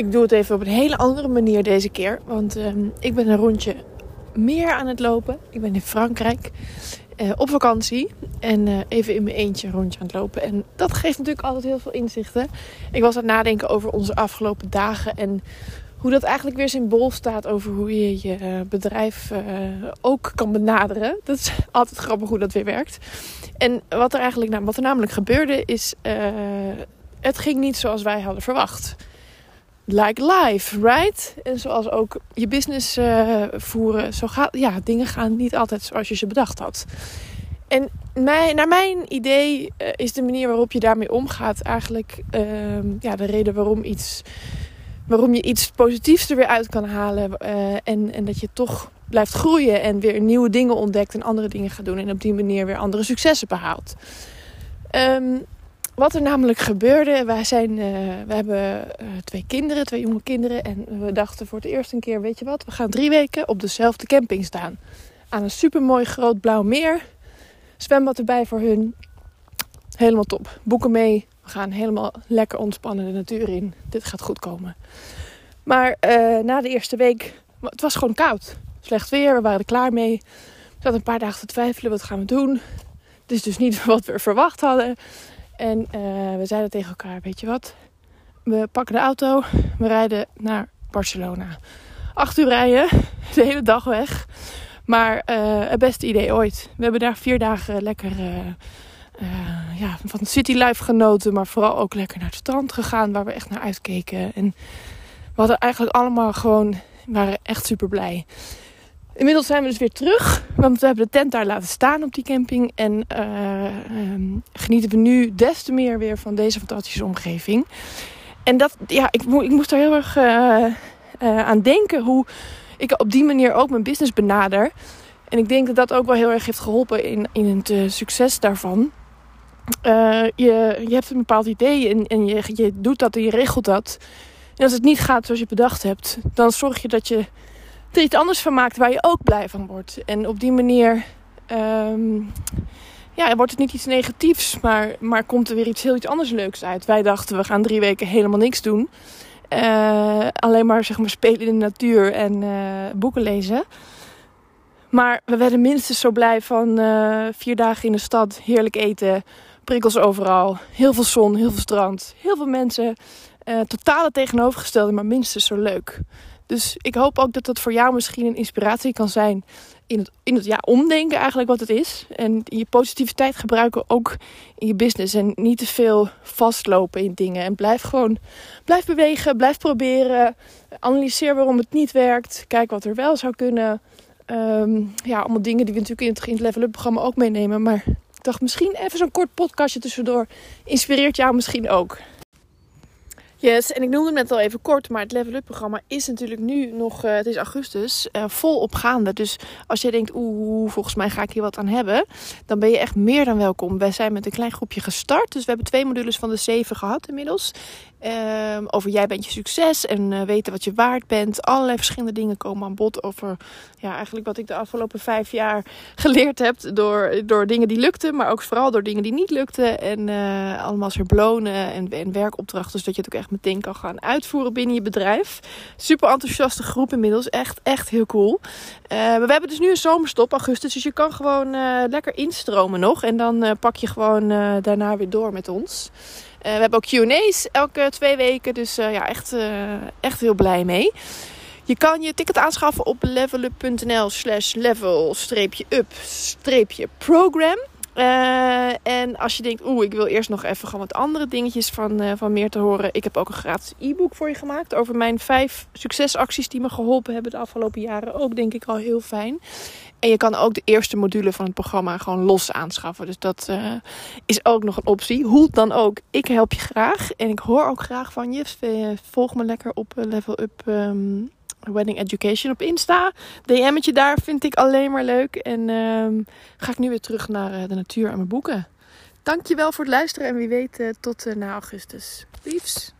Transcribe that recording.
Ik doe het even op een hele andere manier deze keer. Want ehm, ik ben een rondje meer aan het lopen. Ik ben in Frankrijk uh, op vakantie. En uh, even in mijn eentje een rondje aan het lopen. En dat geeft natuurlijk altijd heel veel inzichten. Ik was aan het nadenken over onze afgelopen dagen. En hoe dat eigenlijk weer symbool staat over hoe je je eh, bedrijf ook kan benaderen. Dat is altijd grappig hoe dat weer werkt. En wat er eigenlijk wat er namelijk gebeurde is... het ging niet zoals wij hadden verwacht like life, right? En zoals ook je business uh, voeren. Zo gaat, ja, dingen gaan niet altijd zoals je ze bedacht had. En naar mijn idee uh, is de manier waarop je daarmee omgaat eigenlijk uh, ja, de reden waarom, iets, waarom je iets positiefs er weer uit kan halen. Uh, en, en dat je toch blijft groeien en weer nieuwe dingen ontdekt en andere dingen gaat doen. En op die manier weer andere successen behaalt. Um, wat er namelijk gebeurde, wij, zijn, uh, we hebben uh, twee kinderen, twee jonge kinderen. En we dachten voor het eerst een keer, weet je wat, we gaan drie weken op dezelfde camping staan. Aan een supermooi groot blauw meer. Zwembad erbij voor hun. Helemaal top. Boeken mee. We gaan helemaal lekker ontspannen de natuur in. Dit gaat goed komen. Maar uh, na de eerste week, het was gewoon koud. Slecht weer, we waren er klaar mee. We zaten een paar dagen te twijfelen, wat gaan we doen? Het is dus niet wat we verwacht hadden. En uh, we zeiden tegen elkaar, weet je wat? We pakken de auto, we rijden naar Barcelona. Acht uur rijden, de hele dag weg. Maar uh, het beste idee ooit. We hebben daar vier dagen lekker uh, ja, van city life genoten. Maar vooral ook lekker naar het strand gegaan, waar we echt naar uitkeken. En we hadden eigenlijk allemaal gewoon, waren echt super blij. Inmiddels zijn we dus weer terug. Want we hebben de tent daar laten staan op die camping. En uh, um, genieten we nu des te meer weer van deze fantastische omgeving. En dat, ja, ik, ik moest er heel erg uh, uh, aan denken hoe ik op die manier ook mijn business benader. En ik denk dat dat ook wel heel erg heeft geholpen in, in het succes daarvan. je, je hebt een bepaald idee en, en je, je doet dat en je regelt dat. En als het niet gaat zoals je bedacht hebt, dan zorg je dat je er iets anders van maakt waar je ook blij van wordt. En op die manier um, ja, wordt het niet iets negatiefs, maar, maar komt er weer iets heel iets anders leuks uit. Wij dachten we gaan drie weken helemaal niks doen. Uh, alleen maar, zeg maar spelen in de natuur en uh, boeken lezen. Maar we werden minstens zo blij van uh, vier dagen in de stad, heerlijk eten, prikkels overal, heel veel zon, heel veel strand, heel veel mensen. totale tegenovergestelde, maar minstens zo leuk. Dus ik hoop ook dat dat voor jou misschien een inspiratie kan zijn in het, in het ja, omdenken eigenlijk wat het is. En je positiviteit gebruiken ook in je business. En niet te veel vastlopen in dingen. En blijf gewoon, blijf bewegen, blijf proberen. Analyseer waarom het niet werkt. Kijk wat er wel zou kunnen. Um, ja, allemaal dingen die we natuurlijk in het Level Up programma ook meenemen. Maar ik dacht misschien even zo'n kort podcastje tussendoor. Inspireert jou misschien ook. Yes, en ik noemde het net al even kort, maar het Level Up programma is natuurlijk nu nog, uh, het is augustus, uh, volop gaande. Dus als je denkt, oeh, volgens mij ga ik hier wat aan hebben, dan ben je echt meer dan welkom. Wij zijn met een klein groepje gestart, dus we hebben twee modules van de zeven gehad inmiddels. Um, over jij bent je succes en uh, weten wat je waard bent. Allerlei verschillende dingen komen aan bod over ja, eigenlijk wat ik de afgelopen vijf jaar geleerd heb. Door, door dingen die lukten, maar ook vooral door dingen die niet lukten. En uh, allemaal belonen en, en werkopdrachten. Dus dat je het ook echt meteen kan gaan uitvoeren binnen je bedrijf. Super enthousiaste groep inmiddels. Echt, echt heel cool. Uh, we hebben dus nu een zomerstop, augustus. Dus je kan gewoon lekker instromen nog. En dan pak je gewoon daarna weer door met ons. Uh, we hebben ook QA's elke twee weken. Dus uh, ja, echt, uh, echt heel blij mee. Je kan je ticket aanschaffen op levelup.nl slash level-up-program. En als je denkt, oeh, ik wil eerst nog even gewoon wat andere dingetjes van, van meer te horen. Ik heb ook een gratis e-book voor je gemaakt over mijn vijf succesacties die me geholpen hebben de afgelopen jaren. Ook denk ik al heel fijn. En je kan ook de eerste module van het programma gewoon los aanschaffen. Dus dat uh, is ook nog een optie. Hoe dan ook, ik help je graag. En ik hoor ook graag van je. Volg me lekker op eh, Level Up um, Wedding Education op Insta. DM'tje daar vind ik alleen maar leuk. En um, ga ik nu weer terug naar uh, de natuur en mijn boeken. Dankjewel voor het luisteren. En wie weet tot na augustus. Liefs.